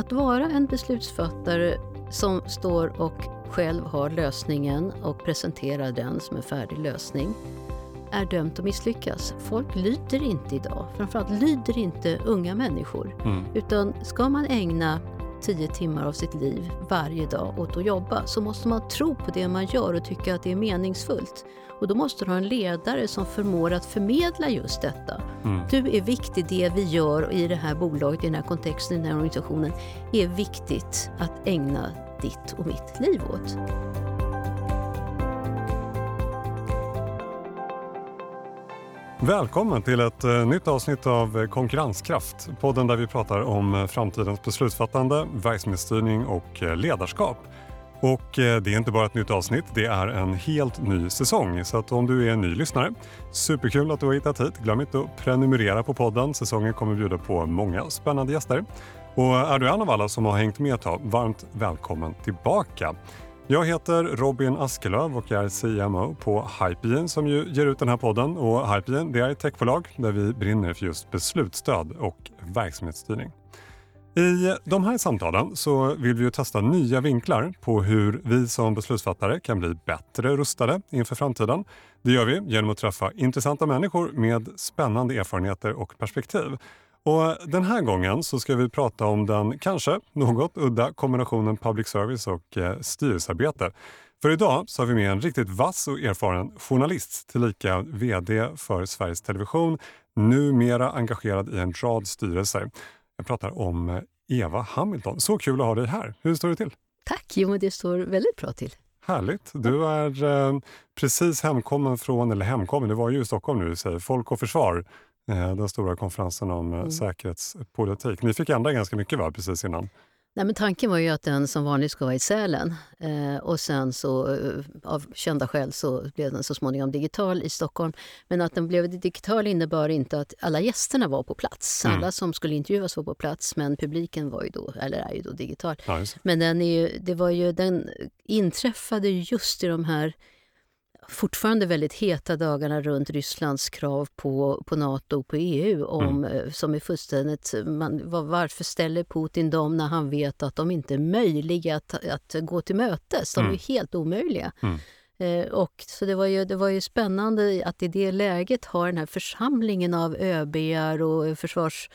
att vara en beslutsfattare som står och själv har lösningen och presenterar den som en färdig lösning är dömt att misslyckas. Folk lyder inte idag. Framförallt lyder inte unga människor. Mm. Utan ska man ägna tio timmar av sitt liv varje dag åt att jobba så måste man tro på det man gör och tycka att det är meningsfullt. Och då måste du ha en ledare som förmår att förmedla just detta. Mm. Du är viktig, det vi gör i det här bolaget, i den här kontexten, i den här organisationen är viktigt att ägna ditt och mitt liv åt. Välkommen till ett eh, nytt avsnitt av eh, Konkurrenskraft. Podden där vi pratar om eh, framtidens beslutsfattande, verksamhetsstyrning och ledarskap. Och det är inte bara ett nytt avsnitt, det är en helt ny säsong. Så att om du är en ny lyssnare, superkul att du har hittat hit. Glöm inte att prenumerera på podden. Säsongen kommer bjuda på många spännande gäster. Och är du en av alla som har hängt med ett tag, varmt välkommen tillbaka. Jag heter Robin Askelöv och är CMO på Hypegen som ju ger ut den här podden. Och Hypegen är ett techbolag där vi brinner för just beslutsstöd och verksamhetsstyrning. I de här samtalen så vill vi testa nya vinklar på hur vi som beslutsfattare kan bli bättre rustade inför framtiden. Det gör vi genom att träffa intressanta människor med spännande erfarenheter och perspektiv. Och den här gången så ska vi prata om den kanske något udda kombinationen public service och eh, styrelsearbete. För idag så har vi med en riktigt vass och erfaren journalist tillika VD för Sveriges Television, numera engagerad i en rad styrelser. Jag pratar om eh, Eva Hamilton. Så kul att ha dig här. Hur står det till? Tack! Jo, det står väldigt bra till. Härligt. Du är eh, precis hemkommen från, eller hemkommen, du var ju i Stockholm nu, säger Folk och Försvar den stora konferensen om eh, mm. säkerhetspolitik. Ni fick ändra ganska mycket va, precis innan? Nej, men tanken var ju att den som vanligt ska vara i Sälen. Eh, och sen så eh, av kända skäl så blev den så småningom digital i Stockholm. Men att den blev digital innebar inte att alla gästerna var på plats. Mm. Alla som skulle intervjuas var på plats men publiken var ju då, eller är ju då digital. Ja, men den, är ju, det var ju, den inträffade just i de här fortfarande väldigt heta dagarna runt Rysslands krav på, på Nato och på EU om, mm. Eh, som är fullständigt... Man, varför ställer Putin dem när han vet att de inte är möjliga att, att gå till mötes? De är mm. helt omöjliga. Mm. Eh, och, så det var, ju, det var ju spännande att i det läget ha den här församlingen av ÖBR och försvars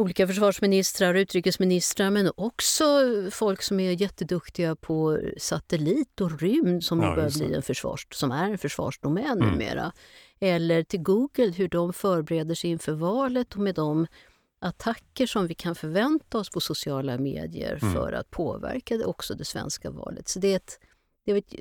olika försvarsministrar och utrikesministrar men också folk som är jätteduktiga på satellit och rymd som ja, börjar bli en försvars, som är en försvarsdomän mm. numera. Eller till Google, hur de förbereder sig inför valet och med de attacker som vi kan förvänta oss på sociala medier mm. för att påverka också det svenska valet. Så det är ett, det är ett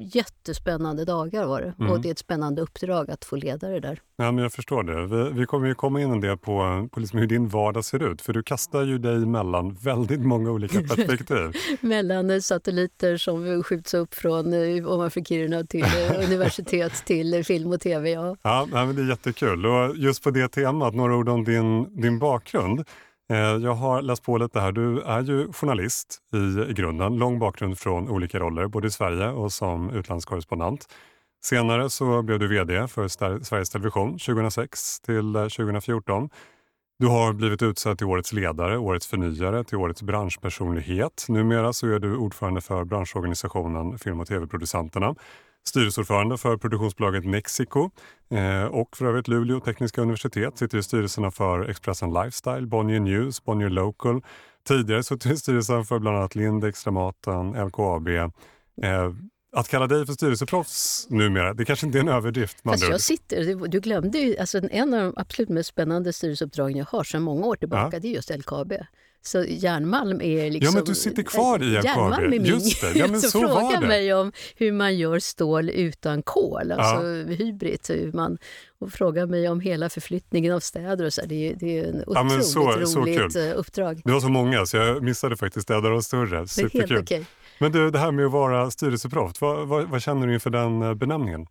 jättespännande dagar var det. Mm. Och det är ett spännande uppdrag att få leda det där. Ja, men jag förstår det. Vi, vi kommer ju komma in en del på, på liksom hur din vardag ser ut. För du kastar ju dig mellan väldigt många olika perspektiv. mellan satelliter som skjuts upp från eh, ovanför Kiruna till eh, universitet till film och tv. Ja, ja men det är jättekul. Och just på det temat, några ord om din, din bakgrund. Eh, jag har läst på lite här. Du är ju journalist i grunden, lång bakgrund från olika roller, både i Sverige och som utlandskorrespondent. Senare så blev du VD för Sveriges Television 2006 till eh, 2014. Du har blivit utsedd till Årets ledare, Årets förnyare, till Årets branschpersonlighet. Numera så är du ordförande för branschorganisationen Film och tv-producenterna styrelseordförande för produktionsbolaget Nexico eh, och för övrigt Luleå tekniska universitet. Sitter i styrelserna för Expressen Lifestyle, Bonnier News, Bonnier Local. Tidigare suttit i styrelsen för bland annat Lindex, Dramaten, LKAB. Eh, att kalla dig för styrelseproffs numera, det kanske inte är en överdrift. Man jag sitter, du glömde ju, alltså en av de absolut mest spännande styrelseuppdragen jag har sedan många år tillbaka, ja. det är just LKAB. Så järnmalm är liksom... Ja, men du sitter kvar i. Järnmalm är min. Just det. Ja, men så, så fråga mig om hur man gör stål utan kol, alltså ja. hybrid. Hur man, och fråga mig om hela förflyttningen av städer. Och så. Det, är, det är en otroligt ja, så, roligt så eh, uppdrag. Det var så många så jag missade faktiskt städer och större. Superkul. Är helt okay. Men du, det här med att vara styrelseproffs, vad, vad, vad känner du inför den eh, benämningen?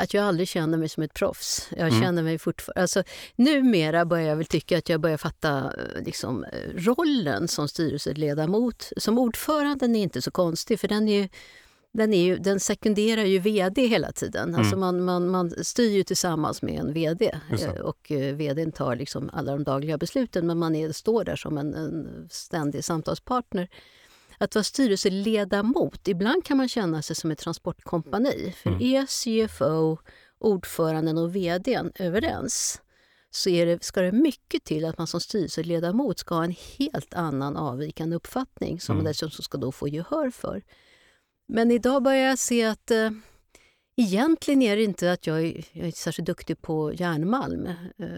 Att jag aldrig känner mig som ett proffs. Jag mm. känner mig fortfarande... Alltså, numera börjar jag väl tycka att jag börjar fatta eh, liksom, rollen som styrelseledamot. Som ordförande är inte så konstig, för den är ju den, är ju, den sekunderar ju vd hela tiden. Mm. Alltså man, man, man styr ju tillsammans med en vd eh, och eh, vdn tar liksom alla de dagliga besluten men man är, står där som en, en ständig samtalspartner. Att vara styrelseledamot, ibland kan man känna sig som ett transportkompani. För Mm. är CFO, ordföranden och vdn överens så är det, ska det mycket till att man som styrelseledamot ska ha en helt annan avvikande uppfattning som Mm. man dessutom ska då få gehör för. Men idag börjar jag se att eh, egentligen är det inte att jag är, jag är särskilt duktig på järnmalm. Eh,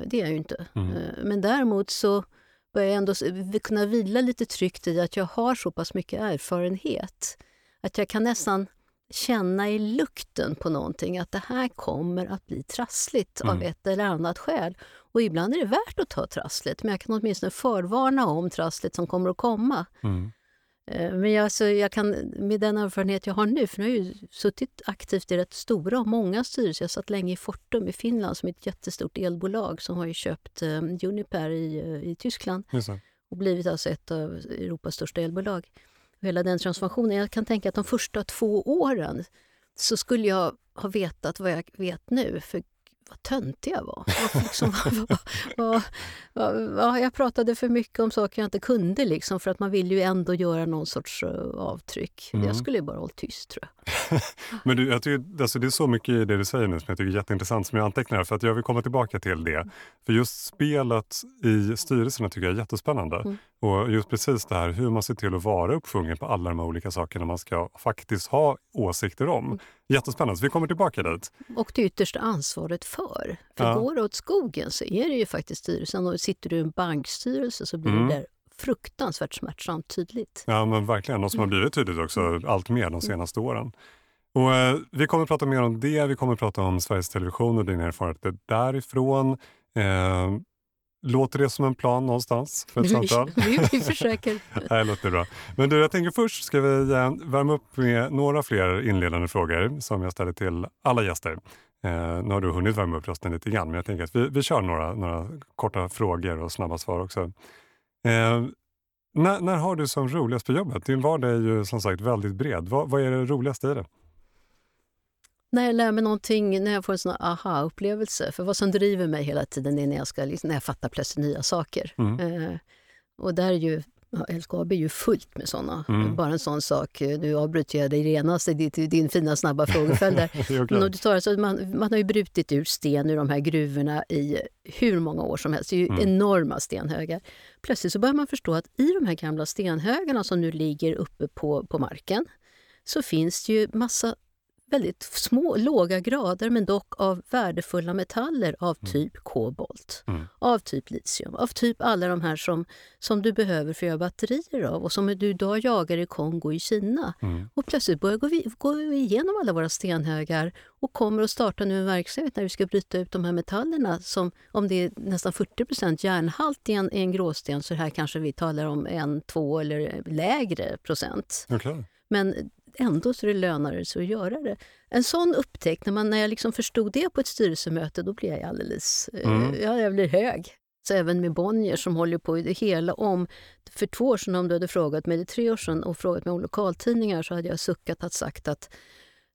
det är jag ju inte. Mm. Eh, men däremot så börjar jag ändå kunna vila lite tryggt i att jag har så pass mycket erfarenhet att jag kan nästan känna i lukten på någonting att det här kommer att bli trassligt av Mm. ett eller annat skäl. Och ibland är det värt att ta trasslet, men jag kan åtminstone förvarna om trasslet som kommer att komma. Mm. Eh, Men jag, så jag kan, med den erfarenhet jag har nu, för nu har jag ju suttit aktivt i rätt stora och många styrelser. Jag satt länge i Fortum i Finland som är ett jättestort elbolag som har ju köpt eh, Uniper i, eh, i Tyskland och blivit alltså ett av Europas största elbolag. Och hela den transformationen, jag kan tänka att de första två åren så skulle jag ha vetat vad jag vet nu. För vad töntig jag var. Liksom, vad, vad, vad, vad, jag pratade för mycket om saker jag inte kunde liksom, för att man vill ju ändå göra någon sorts eh, avtryck. Mm. Jag skulle ju bara hållit tyst tror jag. Men du, jag tycker, alltså det är så mycket i det du säger nu som jag tycker är jätteintressant som jag antecknar för att jag vill komma tillbaka till det. För just spelet i styrelserna tycker jag är jättespännande. Mm. Och just precis det här hur man ser till att vara uppsjungen på alla de här olika sakerna man ska faktiskt ha åsikter Mm. om. Jättespännande, så vi kommer tillbaka dit. Och det yttersta ansvaret för. För Ja. går det åt skogen så är det ju faktiskt styrelsen. Och sitter du i en bankstyrelse så blir Mm. det där fruktansvärt smärtsamt tydligt. Ja men verkligen, något som har blivit tydligt också allt mer de senaste åren. Och, eh, vi kommer att prata mer om det, vi kommer att prata om Sveriges Television och dina erfarenheter därifrån. Eh, låter det som en plan någonstans för ett samtal? vi, vi försöker. Det låter bra. Men du, jag tänker först ska vi eh, värma upp med några fler inledande frågor som jag ställer till alla gäster. Eh, nu har du hunnit värma upp rösten lite grann, men jag tänker att vi, vi kör några, några korta frågor och snabba svar också. Eh, när, när har du som roligast på jobbet? Din vardag är ju som sagt väldigt bred. Vad, vad är det roligaste i det? När jag lär mig någonting, när jag får en sån aha-upplevelse. För vad som driver mig hela tiden är när jag, ska, liksom, när jag fattar plötsligt nya saker. Mm. Eh, och där är ju ja, LKAB är ju fullt med såna. Mm. Bara en sån sak, nu avbryter jag dig genast i din, fina snabba frågeföljd du tar, alltså, man, man har ju brutit ut sten ur de här gruvorna i hur många år som helst. Det är ju Mm. enorma stenhögar. Plötsligt så börjar man förstå att i de här gamla stenhögarna som nu ligger uppe på, på marken så finns det ju massa väldigt små, låga grader men dock av värdefulla metaller av typ kobolt, Mm. av typ litium, av typ alla de här som, som du behöver för att göra batterier av och som du idag jagar i Kongo i Kina. Mm. Och plötsligt börjar gå vi, vi igenom alla våra stenhögar och kommer att starta nu en verksamhet när vi ska bryta ut de här metallerna som om det är nästan 40 järnhalt i en, i en gråsten så här kanske vi talar om en, två eller lägre procent. Okej. Men ändå så det lönare sig att göra det. En sån upptäckt, när, man, när jag liksom förstod det på ett styrelsemöte, då blir jag alldeles... eh, Mm. Ja, jag blir hög. Så även med Bonnier som håller på i det hela om... För två år sedan, om du hade frågat mig, eller tre år sedan, och frågat mig om lokaltidningar så hade jag suckat att sagt att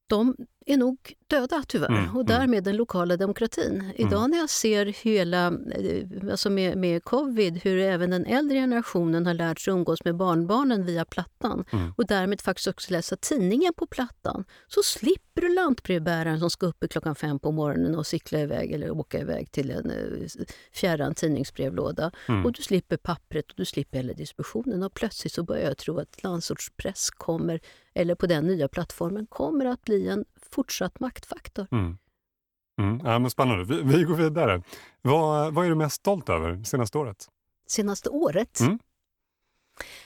de är nog döda tyvärr Mm, och mm. därmed den lokala demokratin. Idag när jag ser hela, eh, alltså med, med covid, hur även den äldre generationen har lärt sig umgås med barnbarnen via plattan Mm. och därmed faktiskt också läsa tidningen på plattan så slipper du lantbrevbäraren som ska upp klockan fem på morgonen och cykla iväg eller åka iväg till en eh, fjärran tidningsbrevlåda. Mm. Och du slipper pappret och du slipper hela diskussionen. Och plötsligt så börjar jag tro att landsortspress kommer, eller på den nya plattformen, kommer att bli en fortsatt maktfaktor. Mm. Mm. Ja, men spännande. Vi, vi går vidare. Vad, vad är du mest stolt över senaste året? Senaste året? Mm.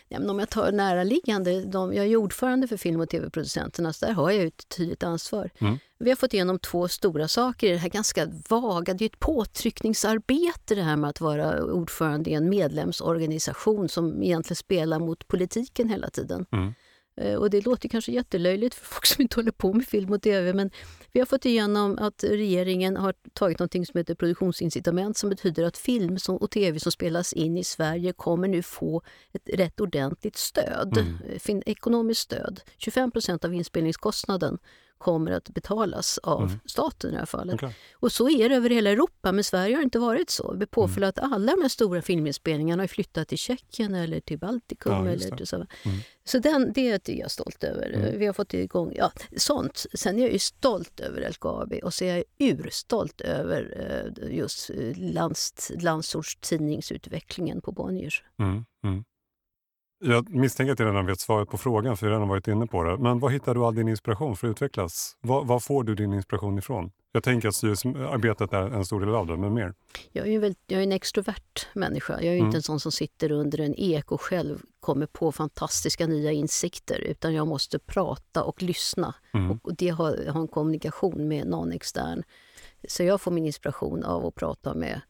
Ja, men om jag tar näraliggande, de, jag är ordförande för film och tv-producenterna, så där har jag ett tydligt ansvar. Mm. Vi har fått igenom två stora saker i det här ganska vaga, det är ett påtryckningsarbete det här med att vara ordförande i en medlemsorganisation som egentligen spelar mot politiken hela tiden. Mm. Eh, och det låter kanske jättelöjligt för folk som inte håller på med film och tv men vi har fått igenom att regeringen har tagit något som heter produktionsincitament som betyder att film och tv som spelas in i Sverige kommer nu få ett rätt ordentligt stöd, mm. ekonomiskt stöd. 25% av inspelningskostnaden kommer att betalas av mm. staten i det här fallet. Okay. Och så är det över hela Europa, men Sverige har inte varit så. Vi mm. att alla de här stora filminspelningarna har flyttat till Tjeckien eller till Baltikum. Ja, eller till så. Mm. så den, det är jag stolt över. Mm. Vi har fått igång ja, sånt. Sen är jag ju stolt över LKAB och så är jag urstolt över eh, just eh, lands, landsortstidningsutvecklingen på Bonniers. Mm. Jag misstänker att jag redan vet svaret på frågan, för jag har redan varit inne på det. Men var hittar du all din inspiration för att utvecklas? Var, var får du din inspiration ifrån? Jag tänker att styrelsearbetet är en stor del av det, men mer? Jag är, väldigt, jag är en extrovert människa. Jag är mm. inte en sån som sitter under en ek och själv kommer på fantastiska nya insikter, utan jag måste prata och lyssna. Mm. Och det har, har en kommunikation med någon extern. Så jag får min inspiration av att prata med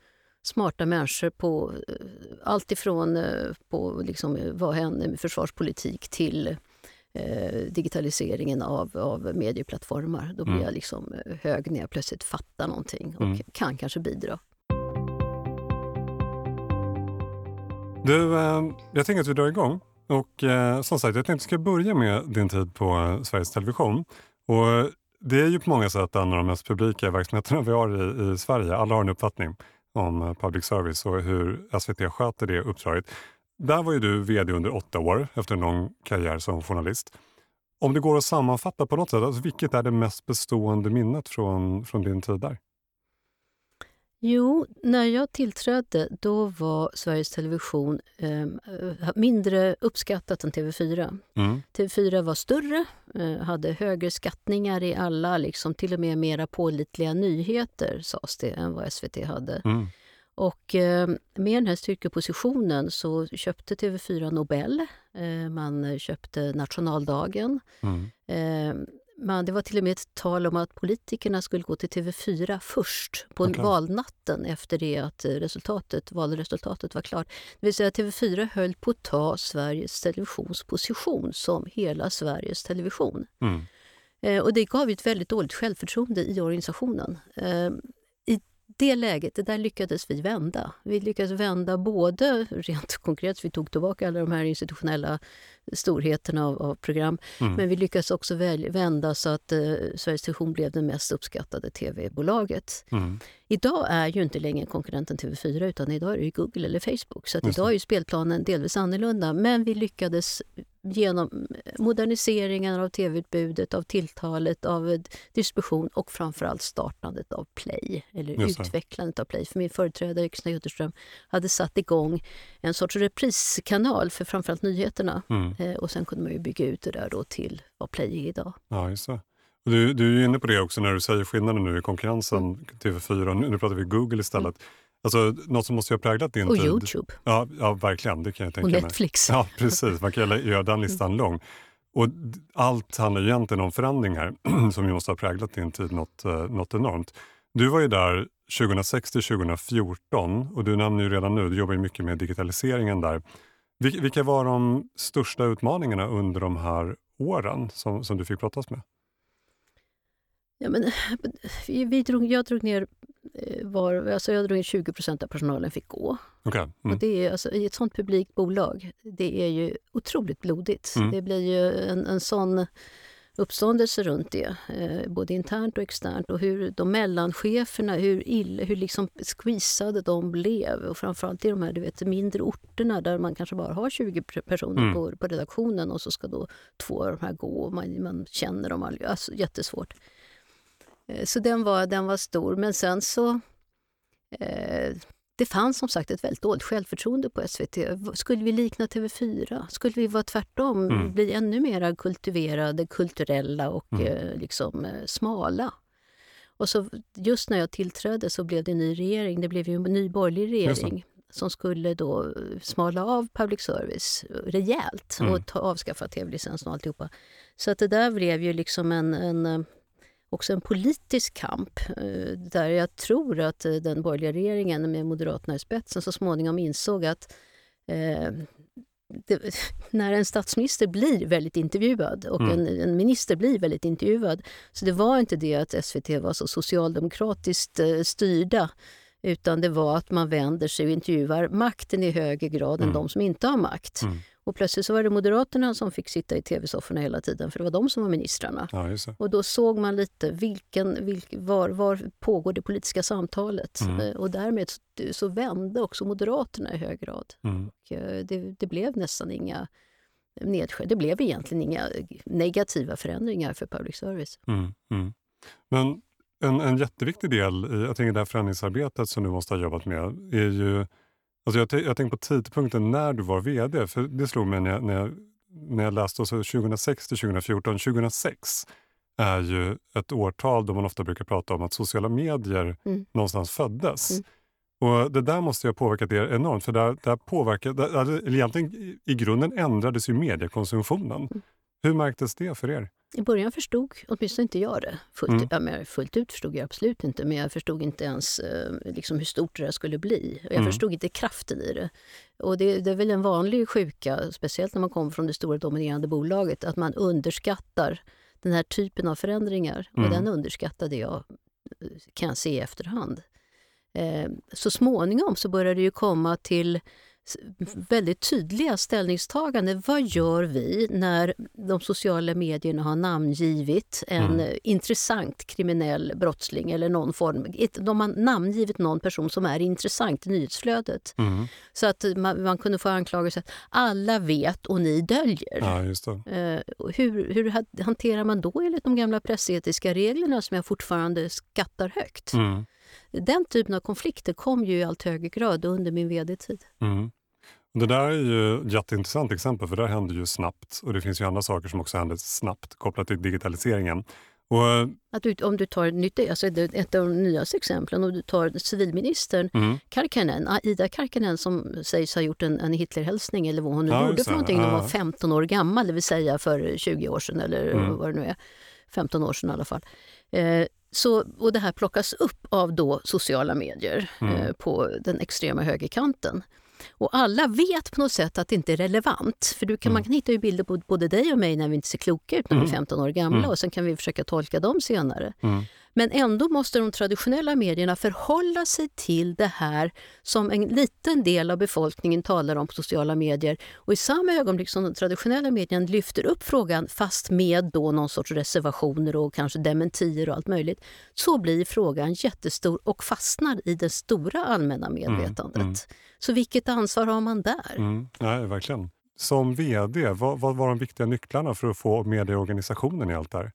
smarta människor på eh, allt ifrån eh, på liksom, vad händer med försvarspolitik till eh, digitaliseringen av, av medieplattformar. Då blir mm. jag liksom eh, hög när jag plötsligt fattar någonting och mm. kan kanske bidra. Du, eh, jag tänker att vi drar igång. Och eh, som sagt, jag tänkte att vi ska börja med din tid på Sveriges Television. Och det är ju på många sätt en av de mest publika verksamheterna vi har i, i Sverige. Alla har en uppfattning om eh, public service och hur SVT sköter det uppdraget. Där var ju du vd under åtta år efter en lång karriär som journalist. Om det går att sammanfatta på något sätt, alltså vilket är det mest bestående minnet från, från din tid där? Jo, när jag tillträdde då var Sveriges Television eh, mindre uppskattat än TV4. Mm. TV4 var större, eh, hade högre skattningar i alla, liksom, till och med mera pålitliga nyheter sades det, än vad SVT hade. Mm. Och eh, med den här styrkepositionen så köpte TV4 Nobel, eh, man köpte nationaldagen. Mm. Eh, man, det var till och med ett tal om att politikerna skulle gå till TV4 först på okay. valnatten efter det att resultatet, valresultatet var klart. Det vill säga TV4 höll på att ta Sveriges Televisions position som hela Sveriges Television. Mm. Eh, och det gav ett väldigt dåligt självförtroende i organisationen. Eh, det läget, det där lyckades vi vända. Vi lyckades vända både rent konkret, vi tog tillbaka alla de här institutionella storheterna av, av program, mm. men vi lyckades också väl, vända så att eh, Sveriges Television blev det mest uppskattade tv-bolaget. Mm. Idag är ju inte längre konkurrenten TV4 utan idag är det Google eller Facebook. Så idag är spelplanen delvis annorlunda. Men vi lyckades genom moderniseringen av tv-utbudet, av tilltalet, av distribution och framförallt startandet av Play, eller utvecklandet av Play. För min företrädare Kristina Jutterström hade satt igång en sorts repriskanal för framförallt nyheterna. Mm. Eh, och sen kunde man ju bygga ut det där då till vad Play är idag. Ja, just det. Du, du är inne på det också när du säger skillnaden nu i konkurrensen mm. TV4. Nu, nu pratar vi Google istället. Mm. Alltså, något som måste ha präglat din och tid. Och Youtube. Ja, ja, verkligen. Det kan jag tänka och Netflix. Mig. Ja, precis. Man kan göra den listan mm. lång. Och allt handlar egentligen om förändringar som ju måste ha präglat din tid något, eh, något enormt. Du var ju där 2006 till 2014 och du nämner ju redan nu, du jobbar ju mycket med digitaliseringen där. Vilka var de största utmaningarna under de här åren som, som du fick brottas med? Ja, men, vi drog, jag drog ner eh, var, alltså jag drog ner 20% av personalen fick gå. Okay. Mm. Och det är, alltså, I ett sånt publikt bolag, det är ju otroligt blodigt. Mm. Det blir ju en, en sån uppståndelse runt det, eh, både internt och externt. Och hur de mellancheferna, hur, ill, hur liksom squeezade de blev. Och framförallt i de här du vet, mindre orterna där man kanske bara har 20 personer mm. på, på redaktionen och så ska då två av de här gå och man, man känner dem aldrig. Alltså, jättesvårt. Eh, så den var, den var stor. Men sen så... Eh, det fanns som sagt ett väldigt dåligt självförtroende på SVT. Skulle vi likna TV4? Skulle vi vara tvärtom, mm. bli ännu mer kultiverade, kulturella och mm. eh, liksom eh, smala? Och så just när jag tillträdde så blev det en ny regering. Det blev ju en ny borgerlig regering som skulle då eh, smala av public service rejält mm. och ta, avskaffa tv-licensen och alltihopa. Så att det där blev ju liksom en, en eh, också en politisk kamp eh, där jag tror att eh, den borgerliga regeringen med Moderaterna i spetsen så småningom insåg att eh, det, när en statsminister blir väldigt intervjuad och mm. en, en, minister blir väldigt intervjuad. Så det var inte det att SVT var så socialdemokratiskt eh, styrda utan det var att man vänder sig och intervjuar makten i högre grad mm. än de som inte har makt. Mm. Och plötsligt så var det Moderaterna som fick sitta i tv-sofforna hela tiden, för det var de som var ministrarna. Ja, och då såg man lite vilken, vilk, var, var pågår det politiska samtalet. Mm. Eh, och därmed så, så, vände också Moderaterna i hög grad. Mm. Och eh, det, det, blev nästan inga nedskär. Det blev egentligen inga negativa förändringar för public service. Mm. mm. Men en, en jätteviktig del i jag tänker det här förändringsarbetet som du måste ha jobbat med är ju Alltså jag, jag tänker på tidpunkten när du var VD. För Det slog mig när jag, när jag, när jag läste så 2006 till 2014. 2006 är ju ett årtal då man ofta brukar prata om att sociala medier mm. någonstans föddes. Mm. Och Det där måste ha påverkat er enormt. För där, där påverkade, eller egentligen i grunden ändrades ju mediekonsumtionen. Mm. Hur märktes det för er? I början förstod åtminstone inte jag det. Fullt, mm. ja, fullt ut förstod jag absolut inte, men jag förstod inte ens eh, liksom hur stort det skulle bli. Jag mm. förstod inte kraften i det. Och det, det, är väl en vanlig sjuka, speciellt när man kommer från det stora dominerande bolaget, att man underskattar den här typen av förändringar. Mm. Och den underskattade jag, eh, kan jag se i efterhand. Eh, så småningom så började det ju komma till väldigt tydliga ställningstaganden. Vad gör vi när de sociala medierna har namngivit en mm. intressant kriminell brottsling eller någon form. De har namngivit någon person som är intressant i nyhetsflödet. Mm. Så att man, man, kunde få anklagelser att alla vet och ni döljer. Ja, uh, hur, hur hanterar man då enligt de gamla pressetiska reglerna som jag fortfarande skattar högt? Mm. Den typen av konflikter kom ju i allt högre grad under min vd-tid. Mm. Det där är ju ett jätteintressant exempel för det händer ju snabbt och det finns ju andra saker som också händer snabbt kopplat till digitaliseringen. Och, eh, att du, om du tar nytt, alltså ett av de nyaste exemplen, om du tar civilministern mm. Karkanen, Ida Karkanen som sägs ha gjort en, en Hitlerhälsning eller vad hon nu ja, gjorde för någonting när hon var 15 år gammal, det vill säga för 20 år sedan eller mm. vad det nu är. 15 år sedan i alla fall. Eh, så, och det här plockas upp av då sociala medier mm. eh, på den extrema högerkanten. Och alla vet på något sätt att det inte är relevant. För du kan, mm. man kan hitta ju bilder på både dig och mig när vi inte ser kloka ut när vi är 15 mm. år gamla mm. och sen kan vi försöka tolka dem senare. Men ändå måste de traditionella medierna förhålla sig till det här som en liten del av befolkningen talar om på sociala medier. Och i samma ögonblick som de traditionella medierna lyfter upp frågan, fast med då någon sorts reservationer och kanske dementier och allt möjligt, så blir frågan jättestor och fastnar i det stora allmänna mm, medvetandet. Mm, mm. Så vilket ansvar har man där? Mm, nej, verkligen. Som VD, vad, vad var de viktiga nycklarna för att få medieorganisationen i allt det här?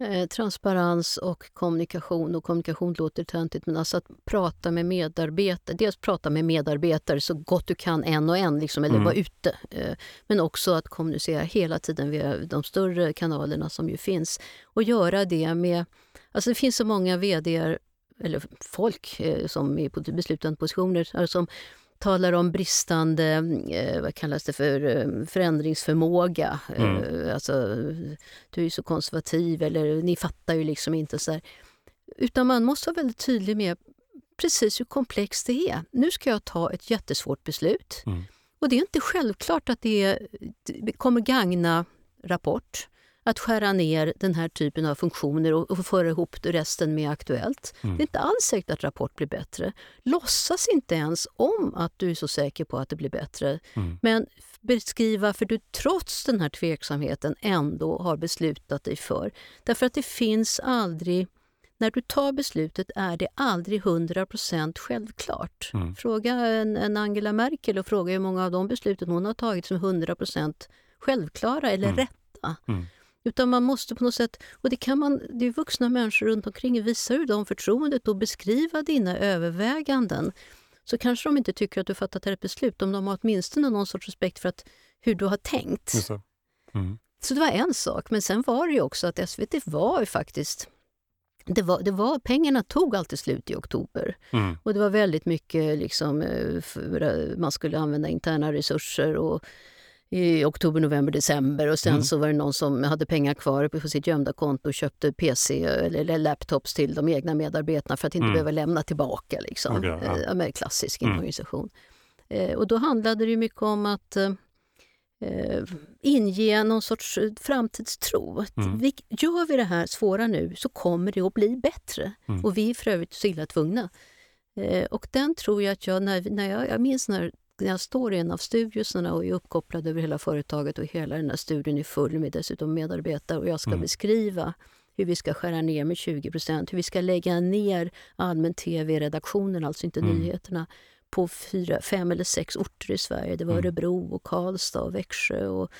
Eh, transparens och kommunikation. Och kommunikation låter töntigt, men alltså att prata med medarbetare. Dels prata med medarbetare så gott du kan en och en, liksom, eller mm. vara ute. Eh, men också att kommunicera hela tiden via de större kanalerna som ju finns. Och göra det med... Alltså det finns så många vd eller folk eh, som är på beslutande positioner som talar om bristande, eh, vad kallas det för, eh, förändringsförmåga. Mm. Eh, alltså, du är så konservativ eller ni fattar ju liksom inte. så här. Utan man måste vara väldigt tydlig med precis hur komplext det är. Nu ska jag ta ett jättesvårt beslut. Mm. Och det är inte självklart att det, det kommer gagna Rapport att skära ner den här typen av funktioner och, och föra ihop resten med Aktuellt. Mm. Det är inte alls säkert att Rapport blir bättre. Låtsas inte ens om att du är så säker på att det blir bättre. Mm. Men beskriva varför du trots den här tveksamheten ändå har beslutat dig för. Därför att det finns aldrig när du tar beslutet är det aldrig 100% självklart. Mm. Fråga en, en, Angela Merkel och fråga hur många av de besluten hon har tagit som är 100 självklara eller mm. rätta. Mm. Utan man måste på något sätt, och det kan man, det är vuxna människor runt omkring, visar du dem förtroendet och beskriva dina överväganden så kanske de inte tycker att du fattat ett beslut om de har åtminstone någon sorts respekt för att, hur du har tänkt. Så. Mm. så det var en sak, men sen var det ju också att SVT var ju faktiskt det var, det var, pengarna tog alltid slut i oktober. Mm. Och det var väldigt mycket liksom, eh, man skulle använda interna resurser och i oktober, november, december och sen mm. så var det någon som hade pengar kvar på sitt gömda konto och köpte PC eller laptops till de egna medarbetarna för att inte mm. behöva lämna tillbaka. Liksom. Okay, ja. Eh, klassisk mm. organisation. Eh, och då handlade det mycket om att eh, eh, inge någon sorts eh, framtidstro. Mm. Vi, gör vi det här svåra nu så kommer det att bli bättre. Mm. Och vi är för övrigt så illa tvungna. Eh, och den tror jag att jag, när, när jag, jag minns när, när jag står i en av studiosarna och är uppkopplad över hela företaget och hela den här studien är full med dessutom medarbetare och jag ska mm. beskriva hur vi ska skära ner med 20% hur vi ska lägga ner allmän tv i redaktionen, alltså inte mm. nyheterna, på fyra, fem eller sex orter i Sverige. Det var mm. Örebro, och Karlstad, och Växjö och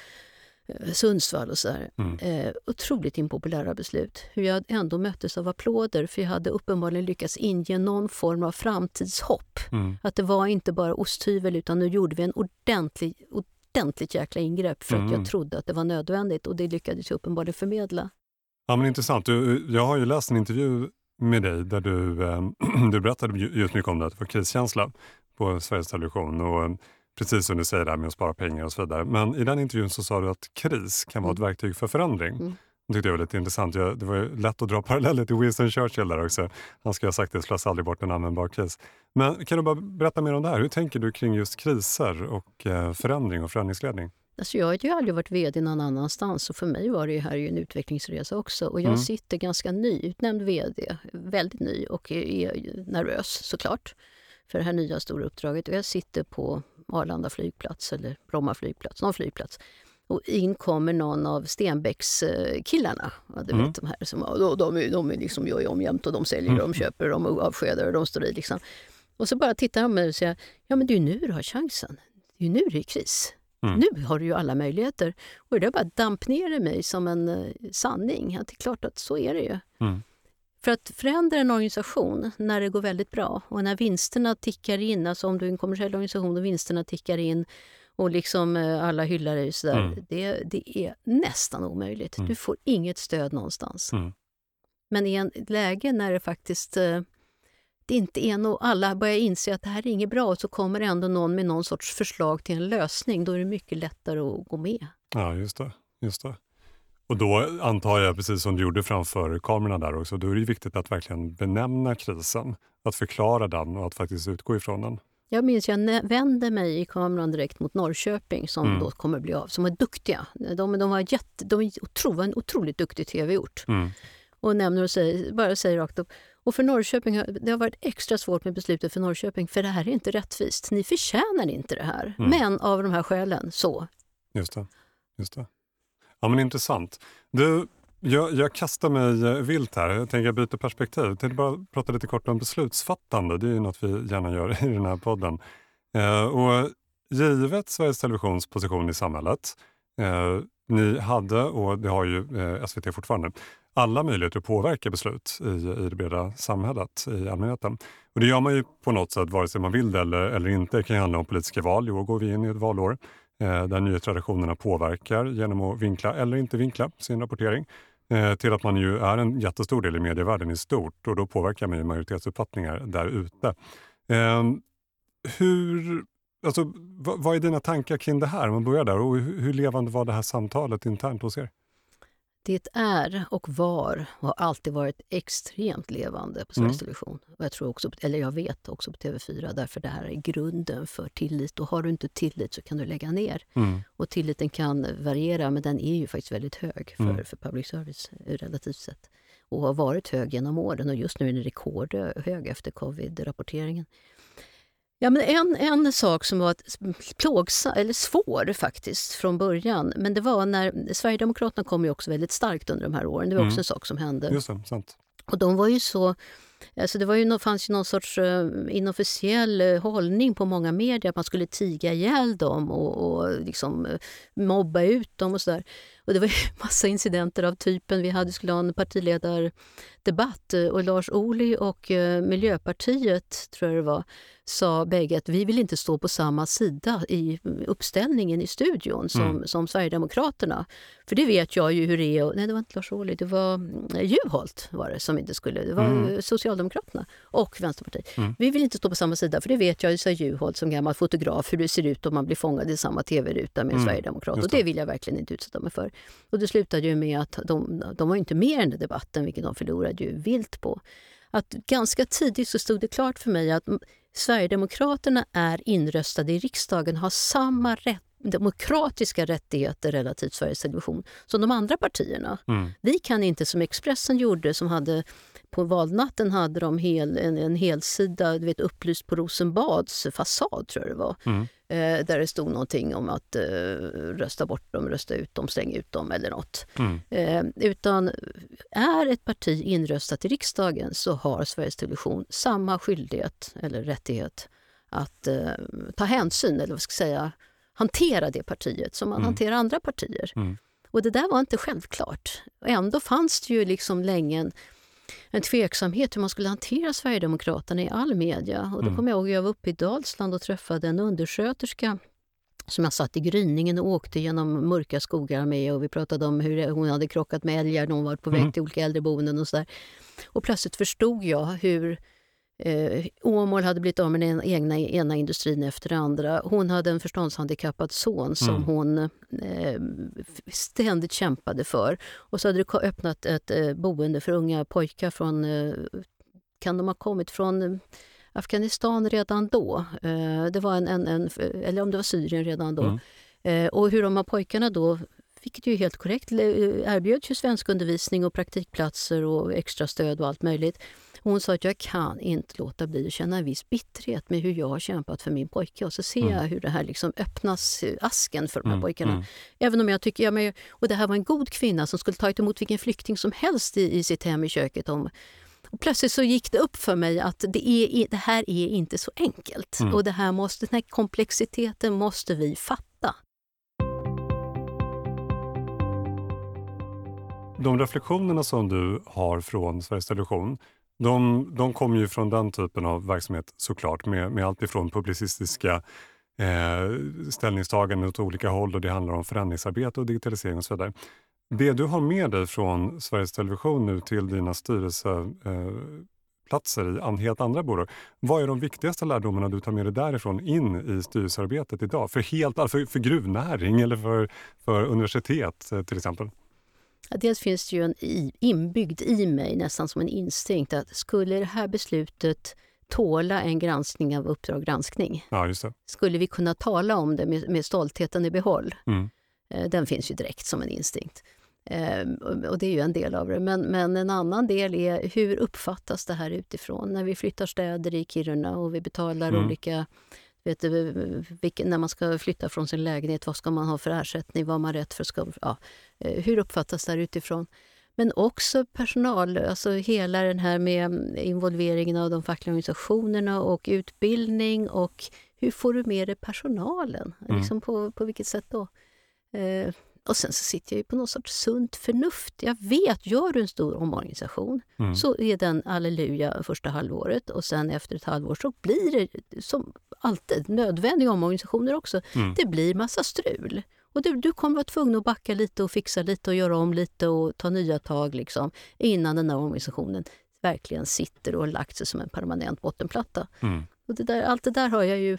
Sundsvall och så mm. eh, otroligt impopulära beslut. Hur jag ändå möttes av applåder för jag hade uppenbarligen lyckats inge någon form av framtidshopp. Mm. Att det var inte bara osthyvel utan nu gjorde vi en ordentlig, ordentligt jäkla ingrepp för att jag mm. trodde att det var nödvändigt och det lyckades jag uppenbarligen förmedla. Ja, men intressant. Du, jag har ju läst en intervju med dig där du, eh, du berättade just mycket om det, att det var kriskänsla på Sveriges Television. Och, eh, precis som du säger där med att spara pengar och så vidare. Men i den intervjun så sa du att kris kan vara ett mm. verktyg för förändring. Mm. Det tyckte jag var lite intressant. Jag, det var lätt att dra paralleller till Winston Churchill där också. Han ska ha sagt det, slösa aldrig bort en användbar kris. Men kan du bara berätta mer om det här? Hur tänker du kring just kriser och eh, förändring och förändringsledning? Alltså jag har ju aldrig varit vd någon annanstans och för mig var det här ju en utvecklingsresa också. Och jag mm. sitter ganska nyutnämnd vd, väldigt ny och är nervös såklart för det här nya stora uppdraget. Och jag sitter på Arlanda flygplats eller Bromma flygplats, någon flygplats. Och in kommer någon av Stenbecks-killarna. Du mm. vet de här som de, de, de liksom gör om jämt och de säljer, mm. de köper, de avskedar och de står i. Liksom. Och så bara tittar de på mig och säger, ja men det är nu du har chansen. Det är nu det är kris. Mm. Nu har du ju alla möjligheter. Och det bara damp ner i mig som en uh, sanning. Att det är klart att så är det ju. Mm. För att förändra en organisation när det går väldigt bra och när vinsterna tickar in, alltså om du är en kommersiell organisation och vinsterna tickar in och liksom uh, alla hyllar dig, så mm. det, det är nästan omöjligt. Mm. Du får inget stöd någonstans. Mm. Men i ett läge när det faktiskt uh, det inte är no alla börjar inse att det här är inget bra och så kommer ändå någon med någon sorts förslag till en lösning, då är det mycket lättare att gå med. Ja, just det. Just det. Och då antar jag, precis som du gjorde framför kamerorna där också, då är det viktigt att verkligen benämna krisen, att förklara den och att faktiskt utgå ifrån den. Jag minns jag vände mig i kameran direkt mot Norrköping som mm. då kommer bli av, som var duktiga. De, de var jätte, de var en otroligt duktig tv-ort. Mm. Och nämner och säger, bara säger rakt upp, och för Norrköping det har varit extra svårt med beslutet för Norrköping för det här är inte rättvist. Ni förtjänar inte det här. Mm. Men av de här skälen så. Just det. Just det. Ja men intressant. Du, jag, jag kastar mig eh, vilt här. Jag tänker byta perspektiv. Jag tänkte bara prata lite kort om beslutsfattande. Det är ju något vi gärna gör i den här podden. Eh, och givet Sveriges Televisions position i samhället. Eh, ni hade, och det har ju eh, SVT fortfarande, alla möjligheter att påverka beslut i, i det breda samhället, i allmänheten. Och det gör man ju på något sätt vare sig man vill det eller, eller inte. Det kan ju handla om politiska val. I år går vi in i ett valår Eh, där nyhetstraditionerna påverkar genom att vinkla eller inte vinkla sin rapportering eh, till att man ju är en jättestor del i medievärlden i stort och då påverkar man ju majoritetsuppfattningar där ute. Ehm, hur, alltså, vad, är dina tankar kring det här? Om man börjar där. Och hur levande var det här samtalet internt hos er? Det är och var och har alltid varit extremt levande på Sveriges mm. Television. Och jag, tror också, eller jag vet också på TV4, därför det här är grunden för tillit. Och har du inte tillit så kan du lägga ner. Mm. Och tilliten kan variera, men den är ju faktiskt väldigt hög för, mm. för public service relativt sett. Och har varit hög genom åren och just nu är den rekordhög efter covid-rapporteringen. Ja, men en, en sak som var plågsam, eller svår faktiskt från början, men det var när Sverigedemokraterna kom ju också väldigt starkt under de här åren. Det var också mm. en sak som hände. Just det, sant. Och de var ju så Alltså det var ju, fanns ju någon sorts uh, inofficiell uh, hållning på många medier att man skulle tiga ihjäl dem och, och liksom, uh, mobba ut dem och sådär. Och det var ju massa incidenter av typen, vi hade, skulle ha en partiledardebatt och Lars Ohly och Miljöpartiet, tror jag det var, sa bägge att vi vill inte stå på samma sida i uppställningen i studion som, mm. som Sverigedemokraterna. För det vet jag ju hur det är. Nej, det var inte Lars Ohly, det var mm, Juholt var det som inte skulle. Det var mm. Socialdemokraterna och Vänsterpartiet. Mm. Vi vill inte stå på samma sida, för det vet jag, sa Juholt som gammal fotograf, hur det ser ut om man blir fångad i samma tv-ruta med en mm. sverigedemokrat. Och det vill jag verkligen inte utsätta mig för. Och det slutade ju med att de, de var inte med i den debatten, vilket de förlorade ju vilt på. Att ganska tidigt så stod det klart för mig att Sverigedemokraterna är inröstade i riksdagen, har samma rätt demokratiska rättigheter relativt Sveriges Television som de andra partierna. Mm. Vi kan inte som Expressen gjorde som hade på valnatten hade de hel, en, en helsida du vet, upplyst på Rosenbads fasad, tror jag det var. Mm. Eh, där det stod någonting om att eh, rösta bort dem, rösta ut dem, slänga ut dem eller nåt. Mm. Eh, utan är ett parti inröstat i riksdagen så har Sveriges Television samma skyldighet eller rättighet att eh, ta hänsyn, eller vad ska jag säga, hantera det partiet som man Mm. hanterar andra partier. Mm. Och det där var inte självklart. Ändå fanns det ju liksom länge en, en tveksamhet hur man skulle hantera Sverigedemokraterna i all media. Och då Mm. kommer jag ihåg jag var uppe i Dalsland och träffade en undersköterska som jag satt i gryningen och åkte genom mörka skogar med och vi pratade om hur hon hade krockat med älgar när hon var på väg Mm. till olika äldreboenden och sådär. Och plötsligt förstod jag hur Eh, Åmål hade blivit av med den egna, ena industrin efter den andra. Hon hade en förståndshandikappad son som Mm. hon eh, ständigt kämpade för. Och så hade det öppnat ett eh, boende för unga pojkar från, eh, kan de ha kommit från eh, Afghanistan redan då? Eh, det var en, en, en, eller om det var Syrien redan då. Mm. Eh, och hur de här pojkarna då vilket ju är helt korrekt, erbjöds ju svenskundervisning och praktikplatser och extra stöd och allt möjligt. Hon sa att jag kan inte låta bli att känna en viss bitterhet med hur jag har kämpat för min pojke. Och så ser Mm. jag hur det här liksom öppnas, eh, asken för de här Mm. pojkarna. Mm. Även om jag tycker, ja, men, och det här var en god kvinna som skulle ta emot vilken flykting som helst i, i sitt hem i köket. Om, och plötsligt så gick det upp för mig att det, är, det här är inte så enkelt. Mm. Och det här måste, den här komplexiteten måste vi fatta. De reflektionerna som du har från Sveriges Television, de, de kommer ju från den typen av verksamhet såklart med, med allt ifrån publicistiska eh, ställningstaganden åt olika håll och det handlar om förändringsarbete och digitalisering och så vidare. Det du har med dig från Sveriges Television nu till dina styrelseplatser eh, i an, helt andra bolag. Vad är de viktigaste lärdomarna du tar med dig därifrån in i styrelsearbetet idag? För, helt, för, för gruvnäring eller för, för universitet eh, till exempel? Dels finns det ju en inbyggd i mig, nästan som en instinkt, att skulle det här beslutet tåla en granskning av Uppdrag granskning? Ja. Skulle vi kunna tala om det med, med stoltheten i behåll? Mm. Eh, Den finns ju direkt som en instinkt. Eh, och- det är ju en del av det. Men, men en annan del är hur uppfattas det här utifrån? När vi flyttar städer i Kiruna och vi betalar Mm. olika... Vet du, vilken, när man ska flytta från sin lägenhet, vad ska man ha för ersättning? Vad har man rätt för? Ska, ja, hur uppfattas det här utifrån? Men också personal, alltså hela den här med involveringen av de fackliga organisationerna och utbildning och hur får du med dig personalen? Mm. Liksom på, på vilket sätt då? Eh, och sen så sitter jag ju på något sorts sunt förnuft. Jag vet, gör du en stor omorganisation Mm. så är den halleluja första halvåret och sen efter ett halvår så blir det som alltid nödvändiga omorganisationer också. Mm. Det blir massa strul. Och du, du kommer vara tvungen att backa lite och fixa lite och göra om lite och ta nya tag liksom, innan den här organisationen verkligen sitter och har lagt sig som en permanent bottenplatta. Mm. Och det där, allt det där har jag ju,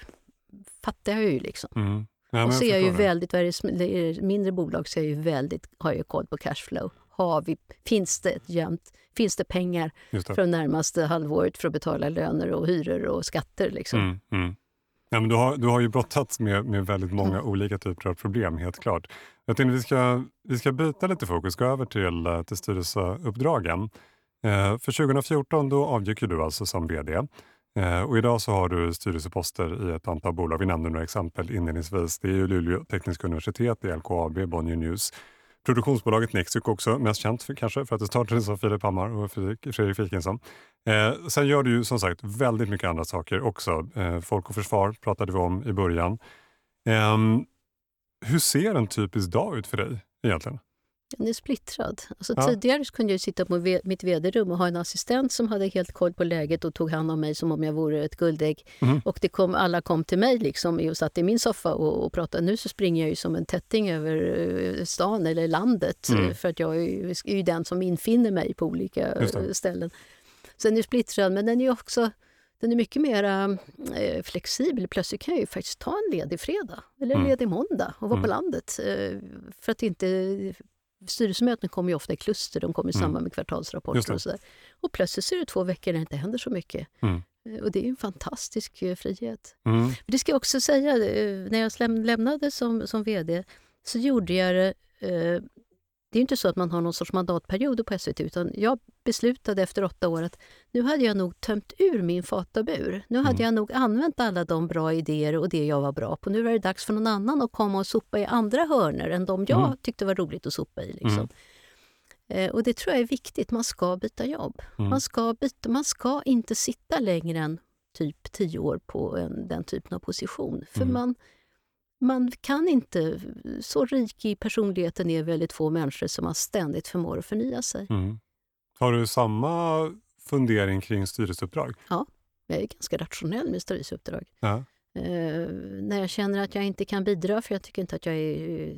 fattar jag ju liksom. Mm. Ja, Och så är jag ju det. väldigt, det mindre bolag så jag ju väldigt, har jag koll på cashflow. Har vi, finns det ett jämnt, finns det pengar det. det närmaste halvåret för att betala löner och hyror och skatter liksom? Mm, mm. Ja, men du, har, du har ju brottats med, med väldigt många olika typer av problem, helt klart. Jag tänkte vi ska, vi ska byta lite fokus, gå över till, eh, till styrelseuppdragen. Eh, för 2014 då avgick du alltså som VD. Eh, och idag så har du styrelseposter i ett antal bolag. Vi nämnde några exempel inledningsvis. Det är ju Luleå tekniska universitet, det är LKAB, Bonnier News. Produktionsbolaget Nexuk också, mest känt för, kanske för att det startades av Filip Hammar och Fredrik, Fredrik Eh, sen gör du ju som sagt väldigt mycket andra saker också. Eh, folk och försvar pratade vi om i början. Eh, hur ser en typisk dag ut för dig egentligen? Den är splittrad. Alltså, Ja. Tidigare kunde jag sitta på mitt vd-rum och ha en assistent som hade helt koll på läget och tog hand om mig som om jag vore ett guldägg. Mhm. Och det kom, alla kom till mig liksom och satt i min soffa och, och pratade. Nu så springer jag ju som en tätting över eh, stan eller landet Mm. eh, för att jag är är den som infinner mig på olika eh, ställen. Så den är splittrad, men den är också den är mycket mer eh, flexibel. Plötsligt kan jag ju faktiskt ta en ledig fredag eller en Mm. ledig måndag och vara Mm. på landet. Eh, för att inte styrelsemöten kommer ju ofta i kluster, de kommer i Mm. samband med kvartalsrapporter och sådär. Och plötsligt så är det två veckor när det inte händer så mycket. Mm. Eh, Och det är ju en fantastisk eh, frihet. Mm. Det ska jag också säga, eh, när jag läm- lämnade som, som VD så gjorde jag det... Eh, det är inte så att man har någon sorts mandatperioder på SVT utan jag beslutade efter åtta år att nu hade jag nog tömt ur min fatabur. Nu hade Mm. jag nog använt alla de bra idéer och det jag var bra på. Nu var det dags för någon annan att komma och sopa i andra hörner än de jag Mm. tyckte var roligt att sopa i. Liksom. Mm. Eh, och det tror jag är viktigt. Man ska byta jobb. Mm. Man, ska byta, man ska inte sitta längre än typ tio år på en, den typen av position. För Mm. man, man kan inte... Så rik i personligheten är väldigt få människor som man ständigt förmår att förnya sig. Mm. Har du samma fundering kring styrelseuppdrag? Jag är ganska rationell med styrelseuppdrag. Ja. Eh, när jag känner att jag inte kan bidra för jag tycker inte att jag är eh,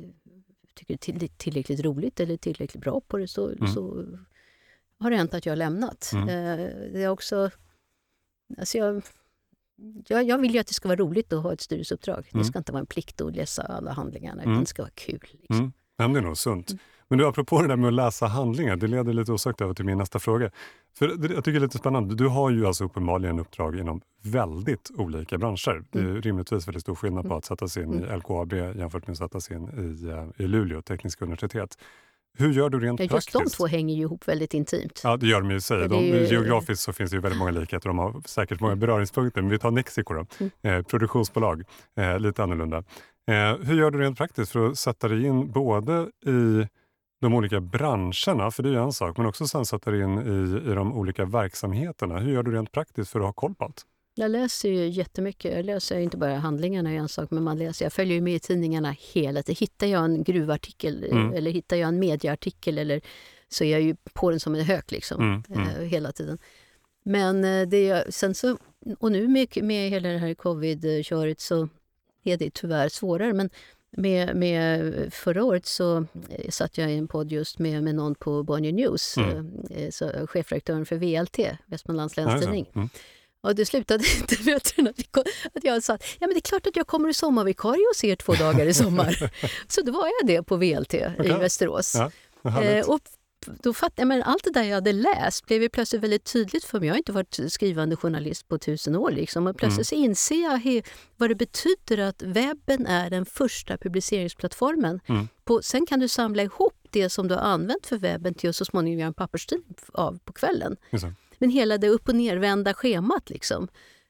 tycker det är tillräckligt roligt eller tillräckligt bra på det så, Mm. så har det hänt att jag har lämnat. Mm. Eh, det är också... Alltså jag, jag, jag vill ju att det ska vara roligt att ha ett styrelseuppdrag. Mm. Det ska inte vara en plikt att läsa alla handlingarna, Mm. utan det ska vara kul. Liksom. Mm. Ja, det är nog sunt. Mm. Men du, apropå det där med att läsa handlingar, det leder lite osökt över till min nästa fråga. För jag tycker det är lite spännande. Du har ju alltså uppenbarligen uppdrag inom väldigt olika branscher. Det är Mm. rimligtvis väldigt stor skillnad på Mm. att sätta sig in Mm. i LKAB jämfört med att sätta sig in i, eh, i Luleå tekniska universitet. Hur gör du rent Ja, just de praktiskt? två hänger ju ihop väldigt intimt. Ja, det gör de ju i sig. De, ju- Geografiskt så finns det ju väldigt många likheter de har säkert många beröringspunkter. Men vi tar Nexiko då, Mm. eh, produktionsbolag, eh, lite annorlunda. Eh, hur gör du rent praktiskt för att sätta dig in både i de olika branscherna, för det är ju en sak, men också sen sätta dig in i, i de olika verksamheterna. Hur gör du rent praktiskt för att ha koll på allt? Jag läser ju jättemycket. Jag läser inte bara handlingarna en sak, men man läser, jag följer med i tidningarna hela tiden. Hittar jag en gruvartikel eh, Mm. eller hittar jag en medieartikel eller, så är jag ju på den som en hök liksom, Mm, mm. eh, hela tiden. Men eh, det är, sen så, och nu med, med hela det här covid-köret så är det tyvärr svårare. Men med, med förra året så satt jag i en podd just med, med någon på Bonnier News, Mm. så, chefredaktören för VLT, Västmanlands det. Länstidning. Mm. Och det slutade inte med att, att jag sa ja, men det är klart att jag kommer i sommarvikarie och ser två dagar i sommar. så då var jag det på VLT i Okej. Västerås. Ja. Eh, och då jag, men allt det där jag hade läst blev ju plötsligt väldigt tydligt för mig. Jag har inte varit skrivande journalist på tusen år. Liksom. Och plötsligt så inser jag he, vad det betyder att webben är den första publiceringsplattformen. Mm. På, sen kan du samla ihop det som du har använt för webben till att så småningom göra en papperstidning av på kvällen. Det. Men hela det upp och nervända schemat liksom.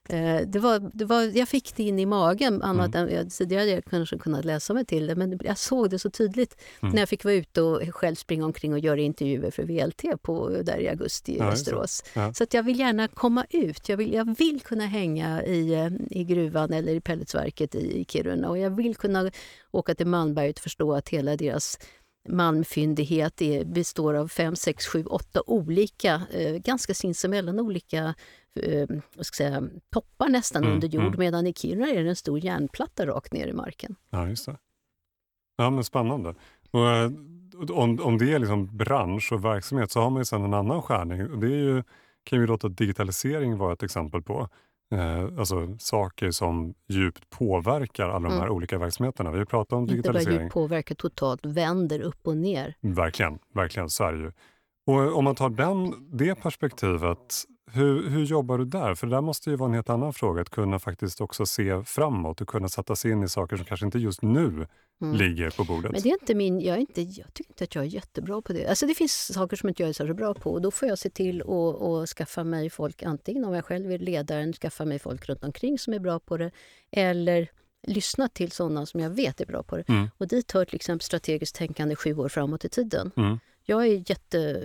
Eh, det var, det var, jag fick det in i magen, annat än jag tidigare hade jag kanske kunnat läsa mig till det. Men jag såg det så tydligt Mm. när jag fick vara ute och själv springa omkring och göra intervjuer för VLT på, där i augusti i Ja. Västerås. Ja. Så att jag vill gärna komma ut. Jag vill, jag vill kunna hänga i, eh, i gruvan eller i pelletsverket i, i Kiruna. Och jag vill kunna åka till Malmberget och förstå att hela deras malmfyndighet är, består av fem, sex, sju, åtta olika, eh, ganska sinsemellan olika eh, ska säga, toppar nästan Mm, under jord. mm. Medan i Kiruna är det en stor järnplatta rakt ner i marken. Ja, just det. Ja, men spännande. Och, eh, om, om det är liksom bransch och verksamhet så har man ju sen en annan skärning. Och det är ju, kan ju låta digitalisering vara ett exempel på. Eh, alltså saker som djupt påverkar alla de här Mm. olika verksamheterna. Vi har pratat om Inte bara digitalisering. djupt påverkar totalt, vänder upp och ner. Verkligen, verkligen så är det ju. Och om man tar den, det perspektivet, hur, hur jobbar du där? För det där måste ju vara en helt annan fråga, att kunna faktiskt också se framåt och kunna sätta sig in i saker som kanske inte just nu Mm. ligger på bordet. Men det är inte min, jag, är inte, jag tycker inte att jag är jättebra på det. Alltså det finns saker som inte jag är så bra på och då får jag se till att och skaffa mig folk, antingen om jag själv är ledaren, skaffa mig folk runt omkring som är bra på det eller lyssna till sådana som jag vet är bra på det. Mm. Och dit hör till exempel strategiskt tänkande sju år framåt i tiden. Mm. Jag är jätte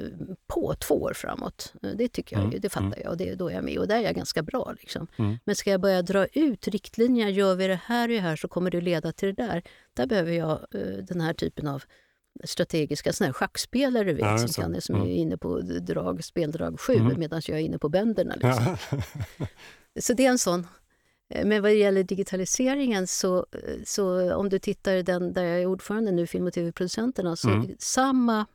på två år framåt. Det tycker jag Mm, det fattar mm. jag och det, då är jag med. Och där är jag ganska bra. Liksom. Mm. Men ska jag börja dra ut riktlinjer, gör vi det här och det här så kommer det leda till det där. Där behöver jag eh, den här typen av strategiska såna här schackspelare vet, Ja, som, kan, som Mm. är inne på drag, speldrag 7 Mm. medan jag är inne på bänderna. Liksom. Ja. Så det är en sån. Eh, Men vad det gäller digitaliseringen så, eh, så om du tittar den där jag är ordförande nu, Film och tv-producenterna, så Mm. samma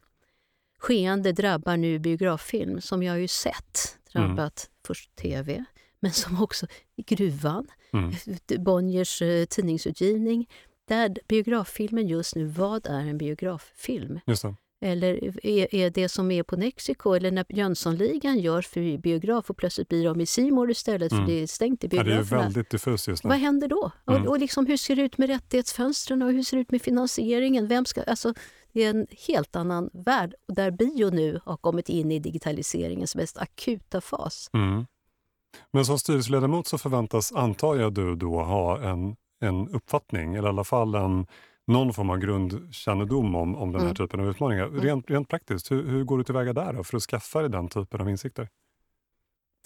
skeende drabbar nu biograffilm som jag har ju sett drabbat först tv, men som också i gruvan, Mm. Bonniers eh, tidningsutgivning. Där biograffilmen just nu, vad är en biograffilm? Eller är, är det som är på Mexiko eller när Jönssonligan görs för biograf och plötsligt blir de i Simor istället för Mm. det är stängt i Ja, biograferna. det är väldigt diffust just nu. Vad händer då? Mm. Och, och liksom, hur ser det ut med rättighetsfönstren och hur ser det ut med finansieringen? Vem ska, alltså, det är en helt annan värld där bio nu har kommit in i digitaliseringens mest akuta fas. Mm. Men som styrelseledamot så förväntas, antar jag, du då ha en, en uppfattning eller i alla fall en, någon form av grundkännedom om, om den här Mm. typen av utmaningar. Mm. Rent, rent praktiskt, hur, hur går du tillväga där då för att skaffa dig den typen av insikter?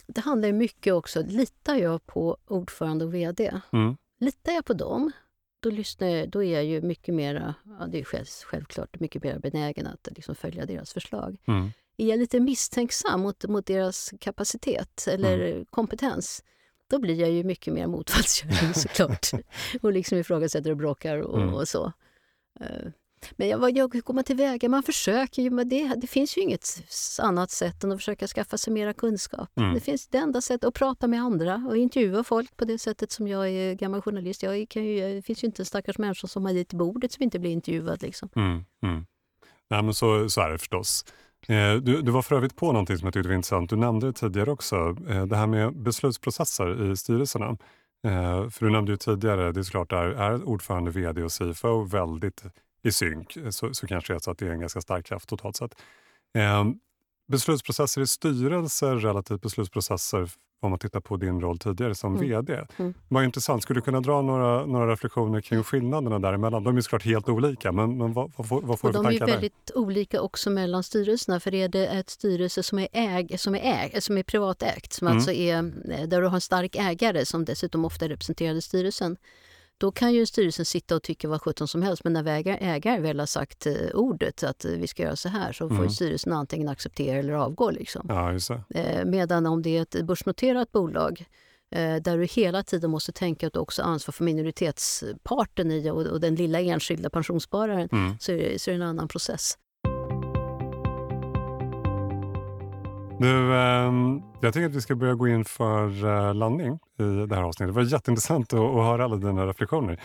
Det handlar mycket också, litar jag på ordförande och vd? Mm. Litar jag på dem, då, lyssnar jag, då är jag ju mycket mer, ja, det är själv, självklart, mycket mer benägen att liksom följa deras förslag. Mm. Är jag lite misstänksam mot, mot deras kapacitet eller Mm. kompetens, då blir jag ju mycket mer motvalls såklart. och liksom ifrågasätter och bråkar och, Mm. och så. Men jag, jag, hur går man tillväga? Man försöker ju, men det, det finns ju inget annat sätt än att försöka skaffa sig mera kunskap. Mm. Det finns det enda sättet att prata med andra och intervjua folk på det sättet som jag är gammal journalist. Jag kan ju, det finns ju inte en stackars människa som har dit bordet som inte blir intervjuad. Liksom. Mm. Mm. Nej, men så, så är det förstås. Eh, du, du var för övrigt på någonting som jag tyckte var intressant. Du nämnde det tidigare också, eh, det här med beslutsprocesser i styrelserna. Eh, för du nämnde ju tidigare, det är såklart är, är ordförande, vd och CFO väldigt i synk så, så kanske det är så att det är en ganska stark kraft totalt sett. Eh, beslutsprocesser i styrelser relativt beslutsprocesser om man tittar på din roll tidigare som Mm. vd. Mm. Vad intressant. Skulle du kunna dra några, några reflektioner kring skillnaderna däremellan? De är såklart helt olika, men, men vad, vad, vad får Och du för de är tankar där? väldigt olika också mellan styrelserna. För är det ett styrelse som är, äg, som är, äg, som är privatägt, som Mm. alltså är, eh, där du har en stark ägare som dessutom ofta i styrelsen, då kan ju styrelsen sitta och tycka vad sjutton som helst. Men när ägare, väl har sagt eh, ordet att eh, vi ska göra så här så får Mm. ju styrelsen antingen acceptera eller avgå. Liksom. Ja. Eh, medan om det är ett börsnoterat bolag där du hela tiden måste tänka att du också har ansvar för minoritetsparten i och, och den lilla enskilda pensionsspararen Mm. så är, det, så är det en annan process. Du, ehm, jag tycker att vi ska börja gå in för eh, landning i det här avsnittet. Det var jätteintressant att, att höra alla dina reflektioner.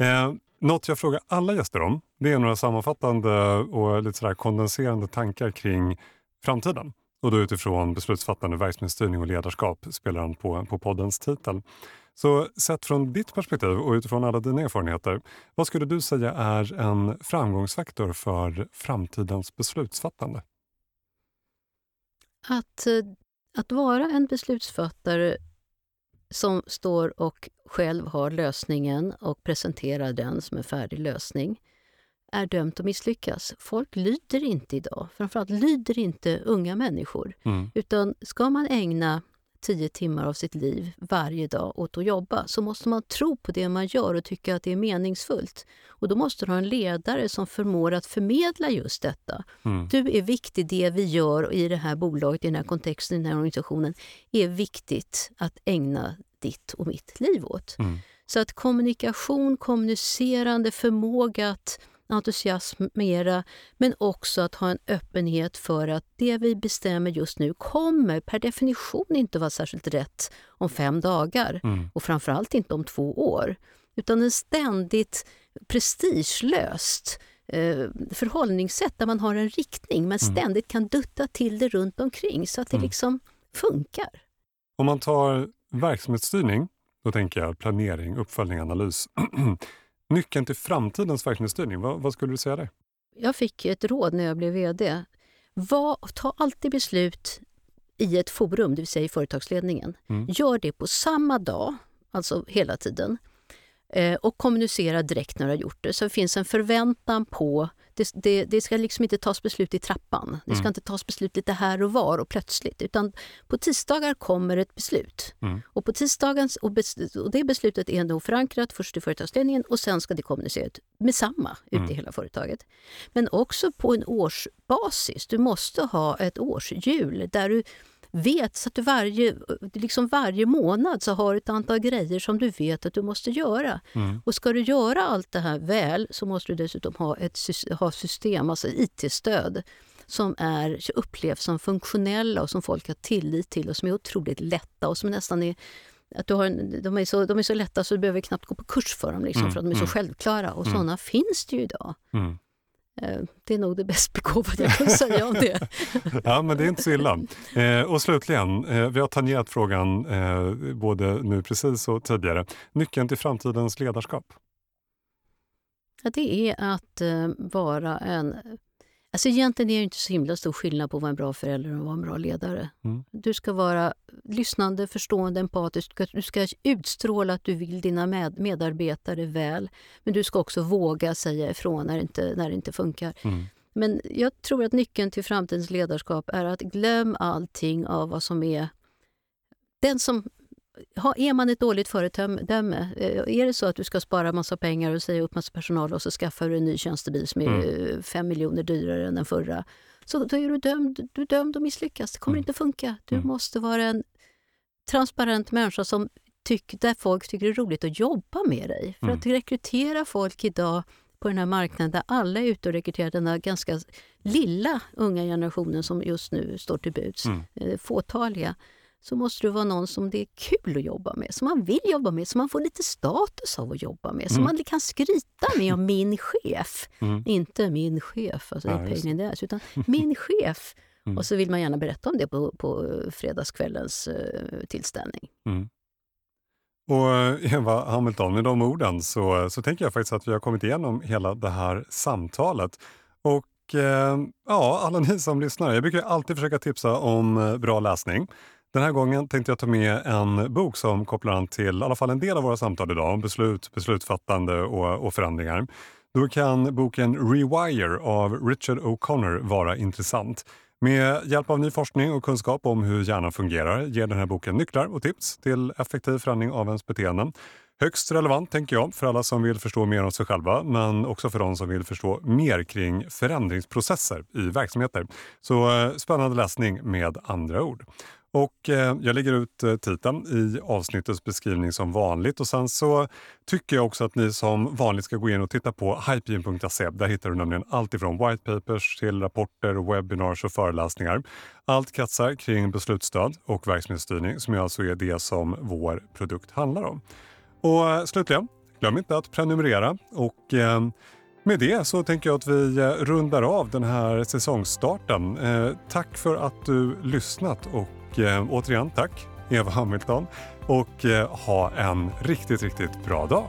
Eh, något jag frågar alla gäster om det är några sammanfattande och lite sådär kondenserande tankar kring framtiden. Och då utifrån beslutsfattande, verksamhetsstyrning och ledarskap spelar han på, på poddens titel. Så sett från ditt perspektiv och utifrån alla dina erfarenheter, vad skulle du säga är en framgångsfaktor för framtidens beslutsfattande? Att, eh, att vara en beslutsfattare som står och själv har lösningen och presenterar den som en färdig lösning är dömt att misslyckas. Folk lyder inte idag. Framförallt lyder inte unga människor. Mm. Utan ska man ägna tio timmar av sitt liv varje dag åt att jobba så måste man tro på det man gör och tycka att det är meningsfullt. Och då måste du ha en ledare som förmår att förmedla just detta. Mm. Du är viktig, det vi gör i det här bolaget, i den här kontexten, i den här organisationen är viktigt att ägna ditt och mitt liv åt. Mm. Så att kommunikation, kommunicerande, förmåga att entusiasmera men också att ha en öppenhet för att det vi bestämmer just nu kommer per definition inte vara särskilt rätt om fem dagar Mm. och framförallt inte om två år. Utan en ständigt prestigelöst eh, förhållningssätt där man har en riktning men Mm. ständigt kan dutta till det runt omkring så att det Mm. liksom funkar. Om man tar verksamhetsstyrning, då tänker jag planering, uppföljning, analys. Nyckeln till framtidens verksamhetsstyrning, vad, vad skulle du säga där? Jag fick ett råd när jag blev vd. Var, ta alltid beslut i ett forum, det vill säga i företagsledningen. Mm. Gör det på samma dag, alltså hela tiden. Eh, och kommunicera direkt när du har gjort det. Så det finns en förväntan på... Det, det, det ska liksom inte tas beslut i trappan. Det ska Mm. inte tas beslut lite här och var och plötsligt. Utan på tisdagar kommer ett beslut. Mm. Och, på tisdagens, och, bes, och det beslutet är då förankrat först i företagsledningen och sen ska det kommuniceras med samma ut Mm. i hela företaget. Men också på en årsbasis. Du måste ha ett årshjul där du vet så att du varje, liksom varje månad så har ett antal grejer som du vet att du måste göra. Mm. Och ska du göra allt det här väl så måste du dessutom ha ett ha system, alltså IT-stöd som är, upplevs som funktionella och som folk har tillit till och som är otroligt lätta och som nästan är att du har en, de, är så, de är så lätta så du behöver knappt gå på kurs för dem liksom, Mm, för att de är så mm. självklara. Och Mm. sådana finns det ju idag. Mm. Eh, det är nog det bäst begåvade jag kan säga om det. ja, men det är inte så illa. Eh, och slutligen, eh, vi har tangerat frågan både nu precis och tidigare. Nyckeln till framtidens ledarskap? Ja, det är att vara en Alltså egentligen är det inte så himla stor skillnad på att vara en bra förälder och att vara en bra ledare. Mm. Du ska vara lyssnande, förstående, empatisk. Du ska, utstråla att du vill dina med, medarbetare väl. Men du ska också våga säga ifrån när det inte, när det inte funkar. Mm. Men jag tror att nyckeln till framtidens ledarskap är att glöm allting av vad som är den som är man ett dåligt föredöme, eh, är det så att du ska spara massa pengar och säga upp massa personal och så skaffar du en ny tjänstebil som är mm. fem miljoner dyrare än den förra, så då är du dömd, du är dömd att misslyckas. Det kommer mm. inte funka. Du mm. måste vara en transparent människa som tyck, där folk tycker det är roligt att jobba med dig. För mm. att rekrytera folk idag på den här marknaden där alla är ute och rekryterar den här ganska lilla unga generationen som just nu står till buds, mm. Eh, fåtaliga så måste det vara någon som det är kul att jobba med, som man vill jobba med, som man får lite status av att jobba med, som mm. man kan skryta med om min chef. Mm. Inte min chef, alltså ja, det utan min chef. Mm. Och så vill man gärna berätta om det på, på fredagskvällens uh, tillställning. Mm. Och eh, Eva Hamilton, med de orden så, så tänker jag faktiskt att vi har kommit igenom hela det här samtalet. Och eh, ja, alla ni som lyssnar, jag brukar alltid försöka tipsa om eh, bra läsning. Den här gången tänkte jag ta med en bok som kopplar an till i alla fall en del av våra samtal idag om beslut, beslutsfattande och, och förändringar. Då kan boken Rewire av Richard O'Connor vara intressant. Med hjälp av ny forskning och kunskap om hur hjärnan fungerar ger den här boken nycklar och tips till effektiv förändring av ens beteenden. Högst relevant tänker jag för alla som vill förstå mer om sig själva men också för de som vill förstå mer kring förändringsprocesser i verksamheter. Så eh, spännande läsning med andra ord. Och eh, jag lägger ut eh, titeln i avsnittets beskrivning som vanligt. Och Sen så tycker jag också att ni som vanligt ska gå in och titta på hypegen.se. Där hittar du nämligen allt ifrån white papers till rapporter, webinars och föreläsningar. Allt kretsar kring beslutsstöd och verksamhetsstyrning som alltså är det som vår produkt handlar om. Och eh, slutligen, glöm inte att prenumerera. och... Eh, med det så tänker jag att vi eh, rundar av den här säsongsstarten. Eh, tack för att du lyssnat och eh, återigen tack Eva Hamilton och eh, ha en riktigt, riktigt bra dag.